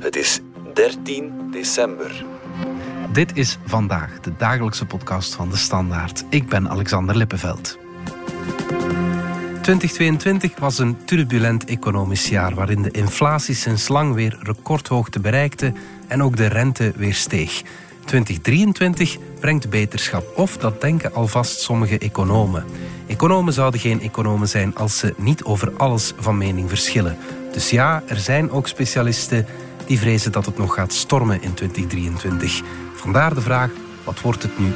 Het is 13 december. Dit is vandaag de dagelijkse podcast van de Standaard. Ik ben Alexander Lippenveld. 2022 was een turbulent economisch jaar waarin de inflatie sinds lang weer recordhoogte bereikte en ook de rente weer steeg. 2023 brengt beterschap, of dat denken alvast sommige economen. Economen zouden geen economen zijn als ze niet over alles van mening verschillen. Dus ja, er zijn ook specialisten die vrezen dat het nog gaat stormen in 2023. Vandaar de vraag: wat wordt het nu?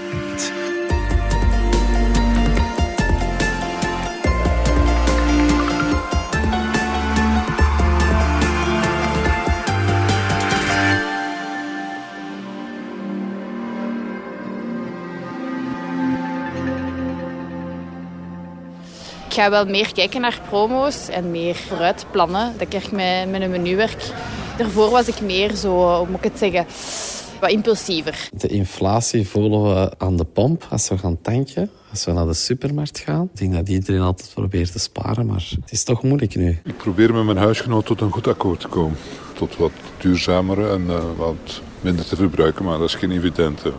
Ik ga wel meer kijken naar promo's en meer vooruitplannen. Dat krijg ik met, een menuwerk. Daarvoor was ik meer zo, hoe moet ik het zeggen, wat impulsiever. De inflatie voelen we aan de pomp als we gaan tanken. Als we naar de supermarkt gaan. Ik denk dat iedereen altijd probeert te sparen, maar het is toch moeilijk nu. Ik probeer met mijn huisgenoot tot een goed akkoord te komen. Tot wat duurzamere en uh, wat minder te verbruiken, maar dat is geen evidente.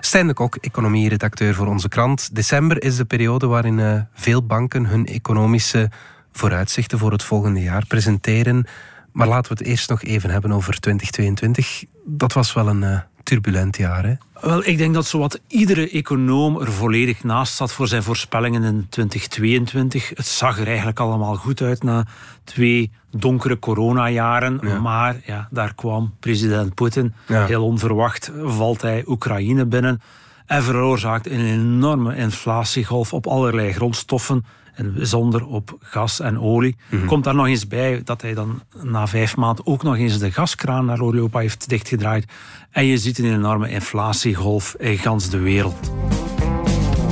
Stijn de Kok, economieredacteur voor onze krant. December is de periode waarin uh, veel banken hun economische vooruitzichten voor het volgende jaar presenteren. Maar laten we het eerst nog even hebben over 2022. Dat was wel een uh, turbulent jaar, hè? Wel, ik denk dat zowat iedere econoom er volledig naast zat voor zijn voorspellingen in 2022. Het zag er eigenlijk allemaal goed uit na twee donkere coronajaren. Ja. Maar ja, daar kwam president Poetin. Ja. Heel onverwacht valt hij Oekraïne binnen. En veroorzaakt een enorme inflatiegolf op allerlei grondstoffen en bijzonder op gas en olie. Mm -hmm. Komt daar nog eens bij dat hij dan na vijf maanden ook nog eens de gaskraan naar Europa heeft dichtgedraaid. En je ziet een enorme inflatiegolf in gans de wereld.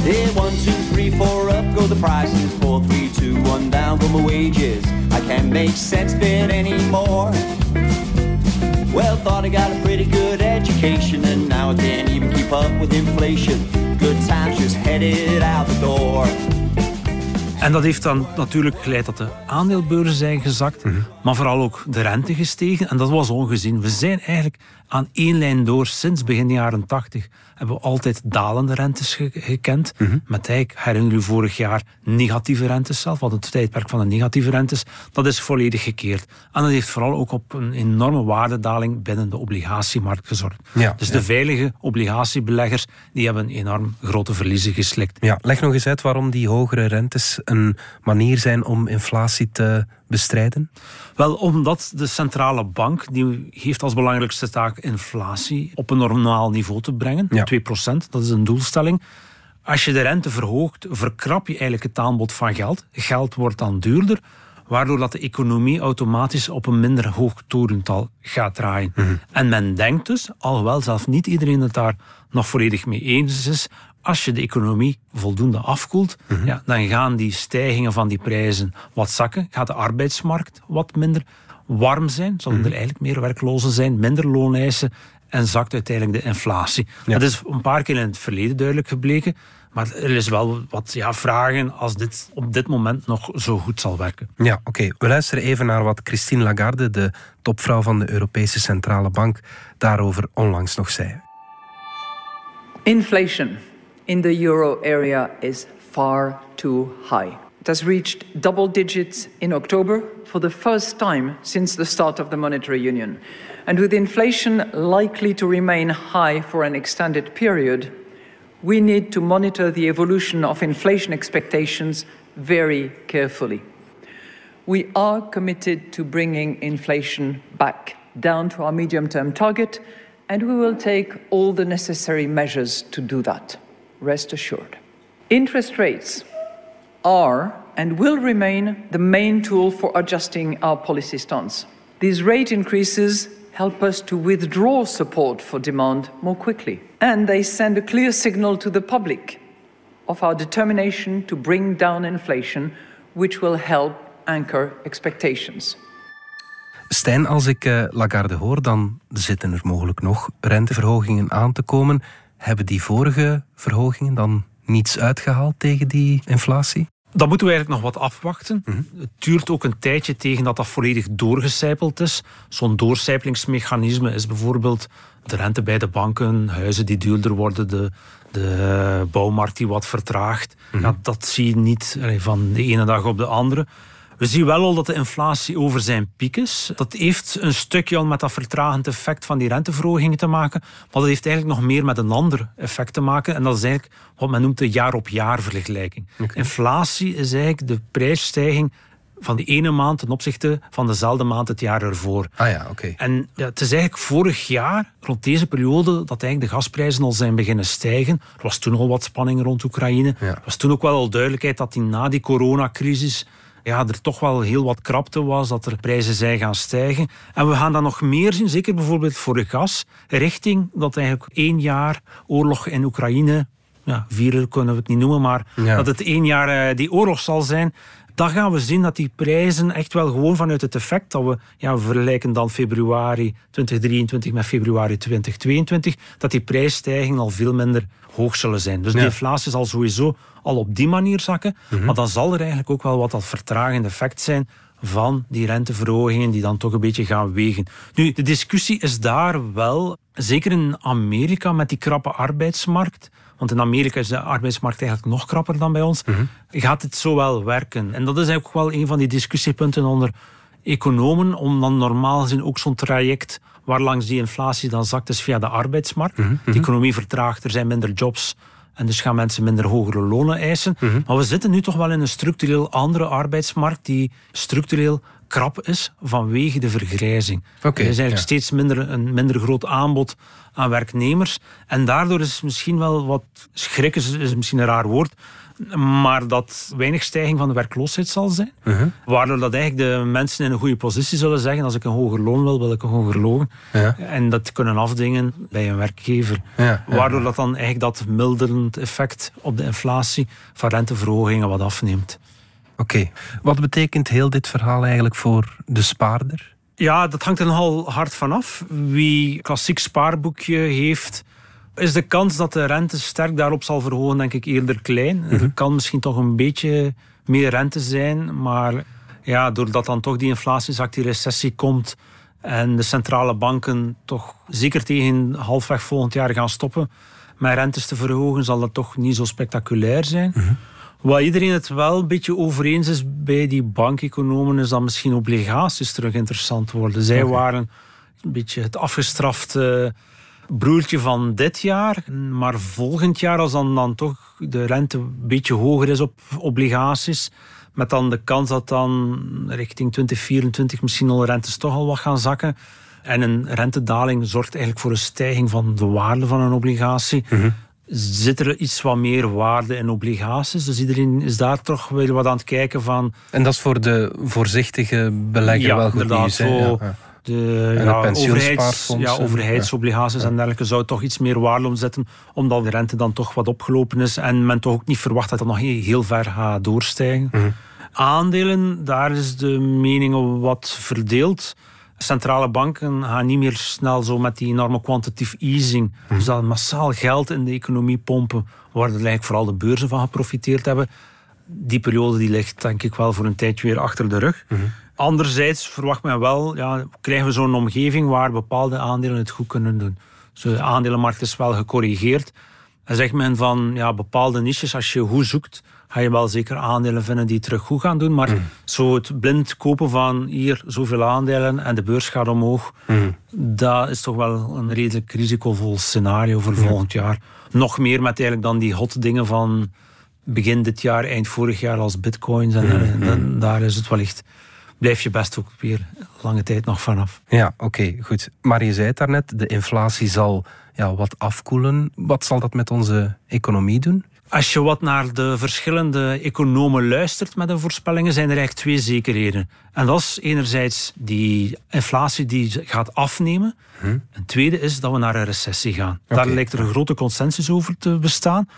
Hey, one, two, three, four up go the prices. Four, three, two, one down go my wages. I can't make sense of it anymore. Well, thought I got a pretty good education, and now I can't even keep up with inflation. Good times just headed out the door. En dat heeft dan natuurlijk geleid dat de aandeelbeurzen zijn gezakt, mm -hmm. maar vooral ook de rente gestegen. En dat was ongezien. We zijn eigenlijk aan één lijn door sinds begin jaren 80 hebben we altijd dalende rentes ge gekend. Mm -hmm. Met herinner u vorig jaar, negatieve rentes zelf. Want het tijdperk van de negatieve rentes, dat is volledig gekeerd. En dat heeft vooral ook op een enorme waardedaling binnen de obligatiemarkt gezorgd. Ja, dus ja. de veilige obligatiebeleggers, die hebben enorm grote verliezen geslikt. Ja, leg nog eens uit waarom die hogere rentes een manier zijn om inflatie te bestrijden? Wel, omdat de centrale bank, die heeft als belangrijkste taak inflatie op een normaal niveau te brengen. Ja. 2%, dat is een doelstelling. Als je de rente verhoogt, verkrap je eigenlijk het aanbod van geld. Geld wordt dan duurder, waardoor dat de economie automatisch op een minder hoog toerental gaat draaien. Mm -hmm. En men denkt dus, alhoewel zelf niet iedereen het daar nog volledig mee eens is, als je de economie voldoende afkoelt, mm -hmm. ja, dan gaan die stijgingen van die prijzen wat zakken. Gaat de arbeidsmarkt wat minder warm zijn, zullen mm -hmm. er eigenlijk meer werklozen zijn, minder looneisen en zakt uiteindelijk de inflatie. Ja. Dat is een paar keer in het verleden duidelijk gebleken. Maar er is wel wat ja, vragen als dit op dit moment nog zo goed zal werken. Ja, oké. Okay. We luisteren even naar wat Christine Lagarde, de topvrouw van de Europese Centrale Bank, daarover onlangs nog zei. Inflation in the euro area is far too high. It has reached double digits in October for the first time since the start of the monetary union. And with inflation likely to remain high for an extended period, we need to monitor the evolution of inflation expectations very carefully. We are committed to bringing inflation back down to our medium term target, and we will take all the necessary measures to do that. Rest assured. Interest rates are and will remain the main tool for adjusting our policy stance. These rate increases help us to withdraw support for demand more quickly. And they send a clear signal to the public of our determination to bring down inflation, which will help anchor expectations. Stijn, als ik uh, Lagarde hoor, dan zitten er mogelijk nog renteverhogingen aan te komen. Hebben die vorige verhogingen dan niets uitgehaald tegen die inflatie? Dat moeten we eigenlijk nog wat afwachten. Het duurt ook een tijdje tegen dat dat volledig doorgecijpeld is. Zo'n doorcijpelingsmechanisme is bijvoorbeeld de rente bij de banken, huizen die duurder worden, de, de bouwmarkt die wat vertraagt. ja, dat zie je niet van de ene dag op de andere. We zien wel al dat de inflatie over zijn piek is. Dat heeft een stukje al met dat vertragend effect van die renteverhogingen te maken. Maar dat heeft eigenlijk nog meer met een ander effect te maken. En dat is eigenlijk wat men noemt de jaar-op-jaar vergelijking. Inflatie is eigenlijk de prijsstijging van die ene maand ten opzichte van dezelfde maand het jaar ervoor. Ah ja, oké. En ja, het is eigenlijk vorig jaar, rond deze periode, dat eigenlijk de gasprijzen al zijn beginnen stijgen. Er was toen al wat spanning rond Oekraïne. Ja. Er was toen ook wel al duidelijkheid dat die na die coronacrisis ja, er toch wel heel wat krapte was, dat er prijzen zijn gaan stijgen. En we gaan dat nog meer zien, zeker bijvoorbeeld voor de gas, richting dat eigenlijk één jaar oorlog in Oekraïne, ja, vieren kunnen we het niet noemen, maar Ja. dat het één jaar eh, die oorlog zal zijn. Dan gaan we zien dat die prijzen echt wel gewoon vanuit het effect dat we, ja, we vergelijken dan februari 2023 met februari 2022, dat die prijsstijgingen al veel minder hoog zullen zijn. Dus Ja. de inflatie zal sowieso al op die manier zakken, maar dan zal er eigenlijk ook wel wat dat vertragende effect zijn van die renteverhogingen die dan toch een beetje gaan wegen. Nu, de discussie is daar wel, zeker in Amerika met die krappe arbeidsmarkt, want in Amerika is de arbeidsmarkt eigenlijk nog krapper dan bij ons, gaat het zo wel werken? En dat is eigenlijk wel een van die discussiepunten onder economen, om dan normaal gezien ook zo'n traject waar langs die inflatie dan zakt, is via de arbeidsmarkt. De economie vertraagt, er zijn minder jobs. En dus gaan mensen minder hogere lonen eisen. Maar we zitten nu toch wel in een structureel andere arbeidsmarkt die structureel krap is vanwege de vergrijzing. Er is eigenlijk ja. steeds minder, een minder groot aanbod aan werknemers. En daardoor is het misschien wel wat schrik, is, is misschien een raar woord, maar dat weinig stijging van de werkloosheid zal zijn. Uh-huh. Waardoor dat eigenlijk de mensen in een goede positie zullen zeggen, als ik een hoger loon wil, wil ik een hoger loon. Ja. En dat kunnen afdingen bij een werkgever. Ja, ja, Waardoor dat dan eigenlijk dat milderend effect op de inflatie van renteverhogingen wat afneemt. Oké. Wat betekent heel dit verhaal eigenlijk voor de spaarder? Ja, dat hangt er nogal hard vanaf. Wie klassiek spaarboekje heeft, is de kans dat de rente sterk daarop zal verhogen, denk ik, eerder klein. Er kan misschien toch een beetje meer rente zijn, maar ja, doordat dan toch die inflatie zakt, die recessie komt en de centrale banken toch zeker tegen halfweg volgend jaar gaan stoppen met rentes te verhogen, zal dat toch niet zo spectaculair zijn. Wat iedereen het wel een beetje over eens is bij die bankeconomen, is dat misschien obligaties terug interessant worden. Zij waren een beetje het afgestrafte broertje van dit jaar. Maar volgend jaar, als dan, dan toch de rente een beetje hoger is op obligaties, met dan de kans dat dan richting 2024 misschien al rentes toch al wat gaan zakken. En een rentedaling zorgt eigenlijk voor een stijging van de waarde van een obligatie. Zit er iets wat meer waarde in obligaties? Dus iedereen is daar toch weer wat aan het kijken van... En dat is voor de voorzichtige belegger Ja, wel goed inderdaad, nieuws. zo. Ja, de En ja, het pensioenspaarfonds overheids, ja, en- overheidsobligaties en dergelijke zou toch iets meer waarde omzetten, omdat de rente dan toch wat opgelopen is en men toch ook niet verwacht dat dat nog heel, heel ver gaat doorstijgen. Mhm. Aandelen, daar is de mening wat verdeeld. Centrale banken gaan niet meer snel zo met die enorme quantitative easing, Mhm. dus dat massaal geld in de economie pompen, waar er eigenlijk vooral de beurzen van geprofiteerd hebben die periode die ligt denk ik wel voor een tijdje weer achter de rug. Anderzijds verwacht men wel, ja, krijgen we zo'n omgeving waar bepaalde aandelen het goed kunnen doen. Dus de aandelenmarkt is wel gecorrigeerd. En zegt men van ja, bepaalde niches, als je goed zoekt, ga je wel zeker aandelen vinden die terug goed gaan doen. Maar zo het blind kopen van hier zoveel aandelen en de beurs gaat omhoog, dat is toch wel een redelijk risicovol scenario voor volgend jaar. Nog meer met eigenlijk dan die hot dingen van begin dit jaar, eind vorig jaar als bitcoins. En, en dan- daar is het wellicht, blijf je best ook weer lange tijd nog vanaf. Ja, oké, goed. Maar je zei het daarnet, de inflatie zal ja, wat afkoelen. Wat zal dat met onze economie doen? Als je wat naar de verschillende economen luistert met de voorspellingen, zijn er eigenlijk twee zekerheden. En dat is enerzijds die inflatie die gaat afnemen. En het tweede is dat we naar een recessie gaan. Daar lijkt er een grote consensus over te bestaan.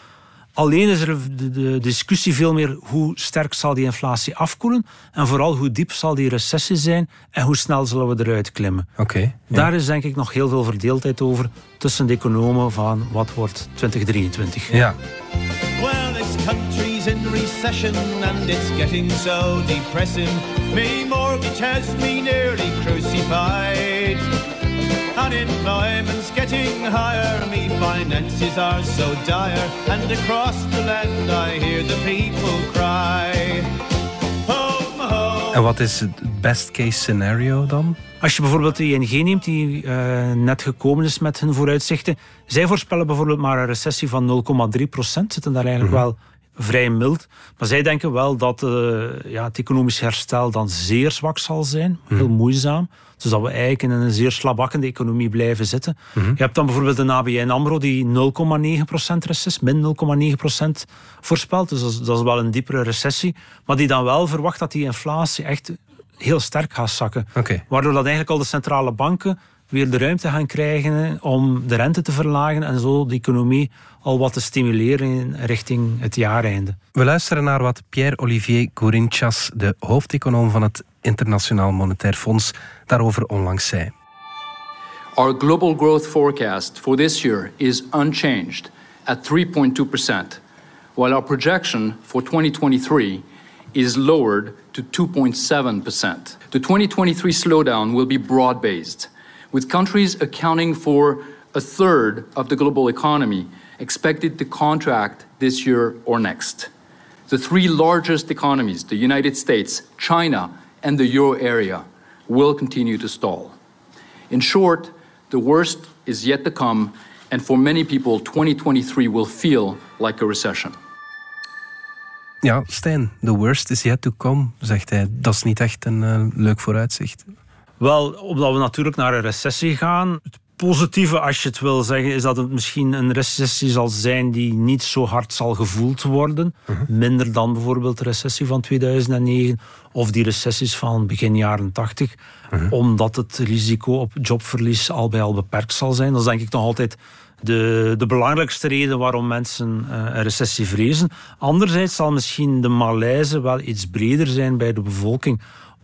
Alleen is er de, de discussie veel meer hoe sterk zal die inflatie afkoelen en vooral hoe diep zal die recessie zijn en hoe snel zullen we eruit klimmen. Oké. Daar is denk ik nog heel veel verdeeldheid over tussen de economen van wat wordt 2023. Ja, Well, this country's in recession and it's getting so depressing. Me mortgage has me nearly crucified. Unemployment's getting higher, me finances are so dire, and across the land I hear the people cry. Home, home. En wat is het best case scenario dan? Als je bijvoorbeeld de ING neemt, die uh, net gekomen is met hun vooruitzichten. Zij voorspellen bijvoorbeeld maar een recessie van 0,3 procent. Zitten daar eigenlijk mm -hmm. wel vrij mild. Maar zij denken wel dat uh, ja, het economisch herstel dan zeer zwak zal zijn. Heel mm. moeizaam. Dus dat we eigenlijk in een zeer slabakkende economie blijven zitten. Mm -hmm. Je hebt dan bijvoorbeeld de ABN AMRO die 0,9% recessie, min 0,9% voorspelt. Dus dat is, dat is wel een diepere recessie. Maar die dan wel verwacht dat die inflatie echt heel sterk gaat zakken. Okay. Waardoor dat eigenlijk al de centrale banken weer de ruimte gaan krijgen om de rente te verlagen en zo de economie al wat te stimuleren richting het jaareinde. We luisteren naar wat Pierre-Olivier Gourinchas, de hoofdeconoom van het Internationaal Monetair Fonds, daarover onlangs zei. Our global growth forecast for this year is unchanged at 3.2%, while our projection for 2023 is lowered to 2.7%. The 2023 slowdown will be broad based, with countries accounting for a third of the global economy expected to contract this year or next. The three largest economies, the United States, China, and the euro area, will continue to stall. In short, the worst is yet to come, and for many people, 2023 will feel like a recession. Ja, Stijn, the worst is yet to come, zegt hij. Dat is niet echt een uh, leuk vooruitzicht. Wel, omdat we natuurlijk naar een recessie gaan. Het positieve, als je het wil zeggen, is dat het misschien een recessie zal zijn die niet zo hard zal gevoeld worden. Uh -huh. Minder dan bijvoorbeeld de recessie van 2009 of die recessies van begin jaren 80. Uh -huh. Omdat het risico op jobverlies al bij al beperkt zal zijn. Dat is denk ik nog altijd de, de belangrijkste reden waarom mensen uh, een recessie vrezen. Anderzijds zal misschien de malaise wel iets breder zijn bij de bevolking.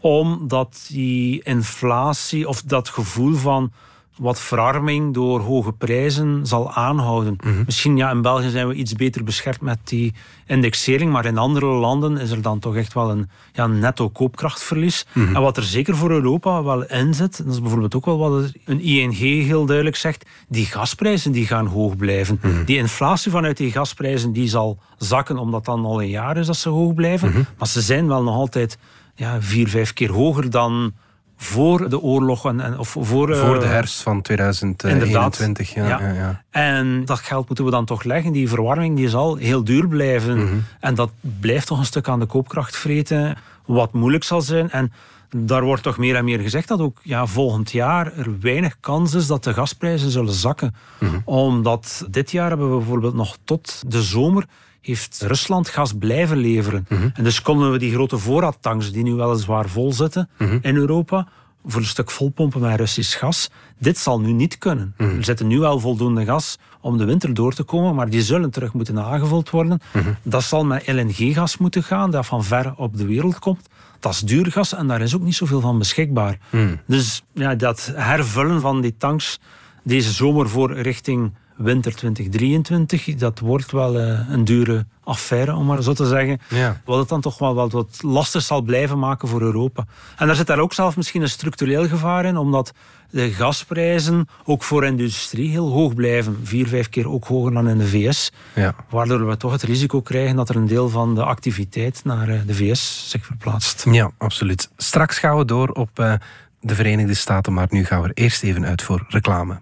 Omdat die inflatie of dat gevoel van wat verarming door hoge prijzen zal aanhouden. Mm -hmm. Misschien ja, in België zijn we iets beter beschermd met die indexering, maar in andere landen is er dan toch echt wel een ja, netto koopkrachtverlies. Mm -hmm. En wat er zeker voor Europa wel in zit, dat is bijvoorbeeld ook wel wat een ING heel duidelijk zegt, die gasprijzen die gaan hoog blijven. Mm -hmm. Die inflatie vanuit die gasprijzen die zal zakken, omdat dan al een jaar is dat ze hoog blijven. Maar ze zijn wel nog altijd ja, vier, vijf keer hoger dan voor de oorlog en, en of voor, voor de herfst van 2021. Ja, ja. Ja, ja. En dat geld moeten we dan toch leggen. Die verwarming die zal heel duur blijven. Mm -hmm. En dat blijft toch een stuk aan de koopkracht vreten, wat moeilijk zal zijn. En daar wordt toch meer en meer gezegd dat ook ja, volgend jaar er weinig kans is dat de gasprijzen zullen zakken. Mm -hmm. Omdat dit jaar hebben we bijvoorbeeld nog tot de zomer heeft Rusland gas blijven leveren. Mm -hmm. En dus konden we die grote voorraadtanks, die nu weliswaar vol zitten mm -hmm. in Europa, voor een stuk volpompen met Russisch gas. Dit zal nu niet kunnen. Mm -hmm. Er zitten nu wel voldoende gas om de winter door te komen, maar die zullen terug moeten aangevuld worden. Dat zal met LNG-gas moeten gaan, dat van ver op de wereld komt. Dat is duur gas en daar is ook niet zoveel van beschikbaar. Dus ja, dat hervullen van die tanks deze zomer voor richting winter 2023, dat wordt wel uh, een dure affaire, om maar zo te zeggen. Ja. Wat het dan toch wel wat, wat lastig zal blijven maken voor Europa. En daar zit daar ook zelf misschien een structureel gevaar in, omdat de gasprijzen ook voor industrie heel hoog blijven. Vier, vijf keer ook hoger dan in de VS. Ja. Waardoor we toch het risico krijgen dat er een deel van de activiteit naar de VS zich verplaatst. Ja, absoluut. Straks gaan we door op uh, de Verenigde Staten, maar nu gaan we er eerst even uit voor reclame.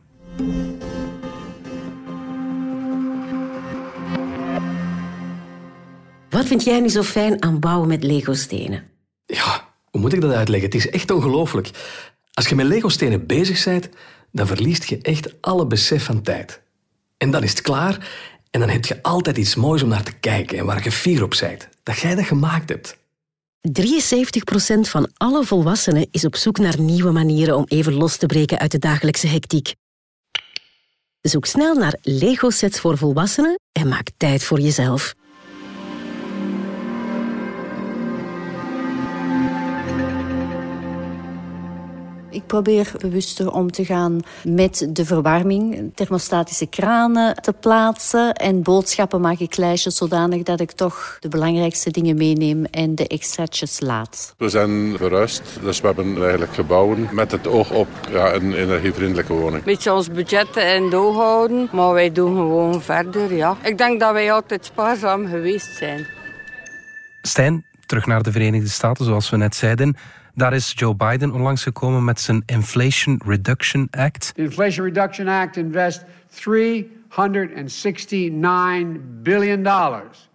Wat vind jij nu zo fijn aan bouwen met Lego-stenen? Ja, hoe moet ik dat uitleggen? Het is echt ongelooflijk. Als je met Lego-stenen bezig bent, dan verliest je echt alle besef van tijd. En dan is het klaar en dan heb je altijd iets moois om naar te kijken en waar je fier op bent. Dat jij dat gemaakt hebt. 73% van alle volwassenen is op zoek naar nieuwe manieren om even los te breken uit de dagelijkse hectiek. Zoek snel naar Lego-sets voor volwassenen en maak tijd voor jezelf. Ik probeer bewuster om te gaan met de verwarming. Thermostatische kranen te plaatsen. En boodschappen maak ik lijstjes zodanig dat ik toch de belangrijkste dingen meeneem en de extraatjes laat. We zijn verhuisd, dus we hebben eigenlijk gebouwen met het oog op ja, een energievriendelijke woning. Een beetje ons budget in doog houden, maar wij doen gewoon verder. Ja. Ik denk dat wij altijd spaarzaam geweest zijn. Stijn, terug naar de Verenigde Staten, zoals we net zeiden. Daar is Joe Biden onlangs gekomen met zijn Inflation Reduction Act. The Inflation Reduction Act invests 369 billion dollars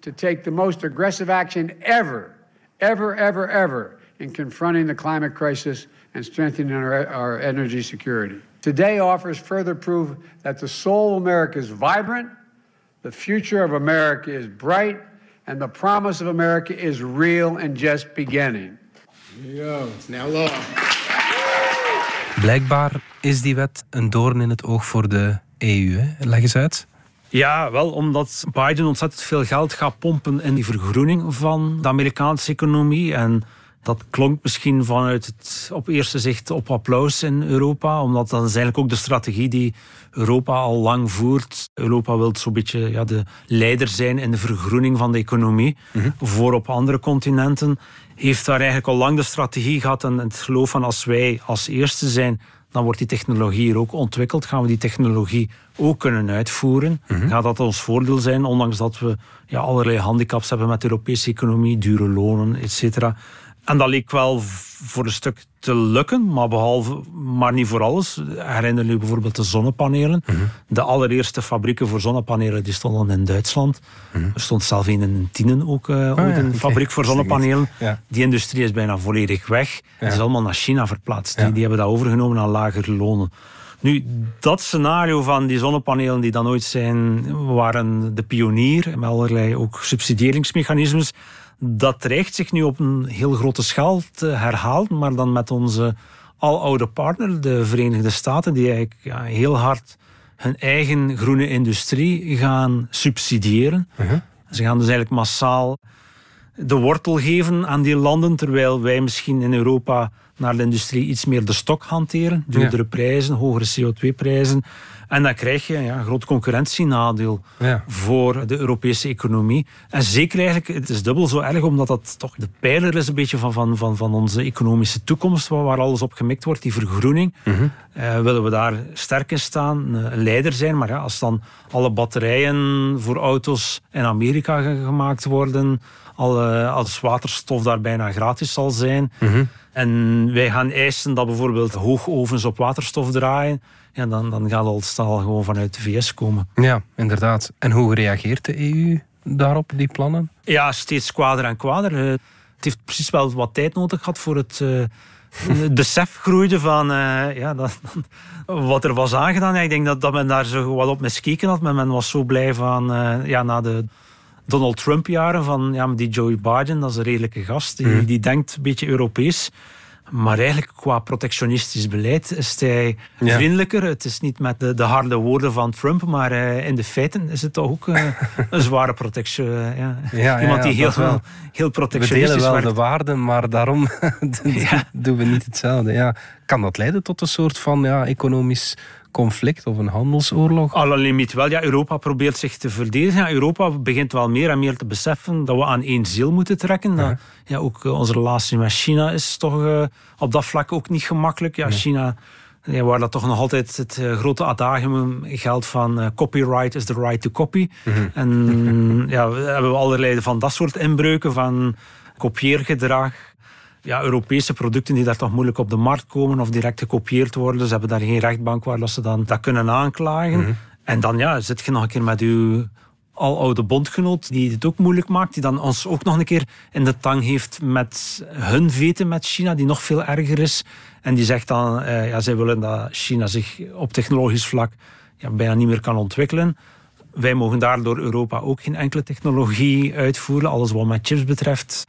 to take the most aggressive action ever, ever, ever, ever in confronting the climate crisis and strengthening our, our energy security. Today offers further proof that the soul of America is vibrant, the future of America is bright, and the promise of America is real and just beginning. Now law. Blijkbaar is die wet een doorn in het oog voor de EU. Hè? Leg eens uit. Ja, wel omdat Biden ontzettend veel geld gaat pompen in die vergroening van de Amerikaanse economie. En dat klonk misschien vanuit het op eerste zicht op applaus in Europa, omdat dat is eigenlijk ook de strategie die Europa al lang voert. Europa wil zo'n beetje ja, de leider zijn in de vergroening van de economie, voor op andere continenten. Heeft daar eigenlijk al lang de strategie gehad en het geloof van als wij als eerste zijn, dan wordt die technologie hier ook ontwikkeld. Gaan we die technologie ook kunnen uitvoeren? Gaat dat ons voordeel zijn, ondanks dat we ja, allerlei handicaps hebben met de Europese economie, dure lonen, et cetera. En dat leek wel voor een stuk te lukken, maar, behalve, maar niet voor alles. Herinner je bijvoorbeeld de zonnepanelen. De allereerste fabrieken voor zonnepanelen die stonden in Duitsland. Er stond zelf een in Tienen ook uh, ja, een fabriek voor zonnepanelen. Ja. Die industrie is bijna volledig weg. Het is allemaal naar China verplaatst. Die, die hebben dat overgenomen aan lagere lonen. Nu, dat scenario van die zonnepanelen die dan ooit zijn, waren de pionier met allerlei ook subsidieringsmechanismes. Dat dreigt zich nu op een heel grote schaal te herhalen, maar dan met onze aloude partner, de Verenigde Staten, die eigenlijk ja, heel hard hun eigen groene industrie gaan subsidiëren. Ze gaan dus eigenlijk massaal de wortel geven aan die landen, terwijl wij misschien in Europa naar de industrie iets meer de stok hanteren. Duurdere prijzen, hogere CO2-prijzen. En dan krijg je ja, een groot concurrentienadeel Ja. voor de Europese economie. En zeker eigenlijk, het is dubbel zo erg, omdat dat toch de pijler is een beetje van, van, van, van onze economische toekomst, waar, alles op gemikt wordt, die vergroening. Eh, willen we daar sterk in staan, eh, een leider zijn. Maar ja, als dan alle batterijen voor auto's in Amerika ge- gemaakt worden, alle, als waterstof daar bijna gratis zal zijn. En wij gaan eisen dat bijvoorbeeld hoogovens op waterstof draaien. Ja, dan, dan gaat al staal gewoon vanuit de VS komen. Ja, inderdaad. En hoe reageert de EU daarop, die plannen? Ja, steeds kwader en kwader. Eh, het heeft precies wel wat tijd nodig gehad voor het, het besef groeide van eh, ja, dat, wat er was aangedaan. Ja, ik denk dat, dat men daar zo wat op miskeken had. Maar men was zo blij van, ja, na de Donald Trump-jaren, van ja, maar die Joe Biden, dat is een redelijke gast. Die, Mhm. die denkt een beetje Europees. Maar eigenlijk qua protectionistisch beleid is hij Ja. vriendelijker. Het is niet met de, de harde woorden van Trump, maar eh, in de feiten is het toch ook eh, een zware protectie. eh, ja. ja, Iemand die heel, wel. heel We protectionistisch delen wel werkt. de waarden, maar daarom doen we niet hetzelfde. Ja. Kan dat leiden tot een soort van ja, economisch conflict of een handelsoorlog? À la limiet wel. Ja, Europa probeert zich te verdedigen. Ja, Europa begint wel meer en meer te beseffen dat we aan één ziel moeten trekken. Ja, ook eh, onze relatie met China is toch eh, op dat vlak ook niet gemakkelijk. Ja, China, ja, waar dat toch nog altijd het eh, grote adagium geldt van copyright is the right to copy. En ja, we hebben allerlei van dat soort inbreuken van kopieergedrag. Ja, Europese producten die daar toch moeilijk op de markt komen of direct gekopieerd worden. Ze hebben daar geen rechtbank waar dat ze dan dat kunnen aanklagen. En dan ja, zit je nog een keer met uw aloude bondgenoot die het ook moeilijk maakt, die dan ons ook nog een keer in de tang heeft met hun veten met China, die nog veel erger is. En die zegt dan, eh, ja, zij willen dat China zich op technologisch vlak ja, bijna niet meer kan ontwikkelen. Wij mogen daardoor Europa ook geen enkele technologie uitvoeren, alles wat met chips betreft.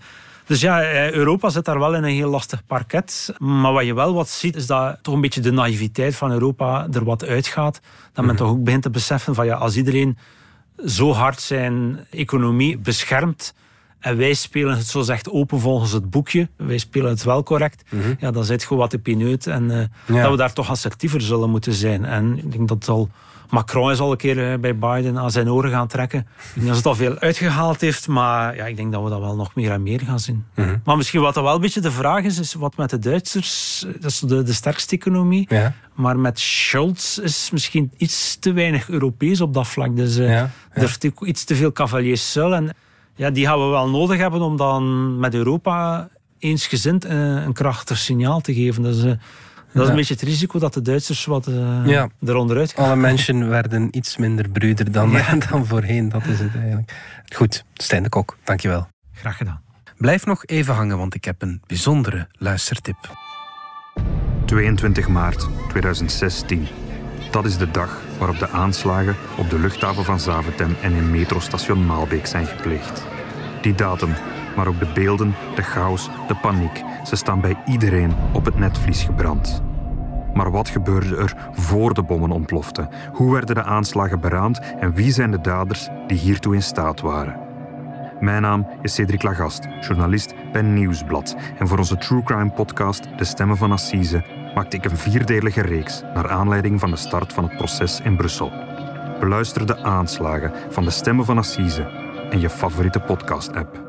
Dus ja, eh, Europa zit daar wel in een heel lastig parket. Maar wat je wel wat ziet, is dat toch een beetje de naïviteit van Europa er wat uitgaat. Dat men toch ook begint te beseffen van ja, als iedereen zo hard zijn economie beschermt En wij spelen het zo zegt open volgens het boekje. Wij spelen het wel correct. Mhm. Ja, dan zit gewoon wat de pineut. En eh, Ja. dat we daar toch assertiever zullen moeten zijn. En ik denk dat al... Macron is al een keer eh, bij Biden aan zijn oren gaan trekken. Ik denk dat het al veel uitgehaald heeft, maar ja, ik denk dat we dat wel nog meer en meer gaan zien. Mhm. Maar misschien wat er wel een beetje de vraag is, is wat met de Duitsers, eh, dat is de, de sterkste economie. Ja. Maar met Scholz is misschien iets te weinig Europees op dat vlak. Dus eh, Ja, er iets te veel cavaliers. En ja, die gaan we wel nodig hebben om dan met Europa eensgezind een krachtig signaal te geven. Dus eh, dat is een beetje het risico dat de Duitsers wat eh Ja. eronder uit gaan. Alle mensen werden iets minder bruder dan, dan voorheen. Dat is het eigenlijk. Goed, Stijn de Kok, dankjewel. Graag gedaan. Blijf nog even hangen, want ik heb een bijzondere luistertip. 22 maart 2016. Dat is de dag waarop de aanslagen op de luchthaven van Zaventem en in metrostation Maalbeek zijn gepleegd. Die datum, maar ook de beelden, de chaos, de paniek, ze staan bij iedereen op het netvlies gebrand. Maar wat gebeurde er voor de bommen ontploften? Hoe werden de aanslagen beraamd en wie zijn de daders die hiertoe in staat waren? Mijn naam is Cedric Lagast, journalist bij Nieuwsblad. En voor onze True Crime podcast De Stemmen van Assise maakte ik een vierdelige reeks naar aanleiding van de start van het proces in Brussel. Beluister de aanslagen van De Stemmen van Assise in je favoriete podcast-app.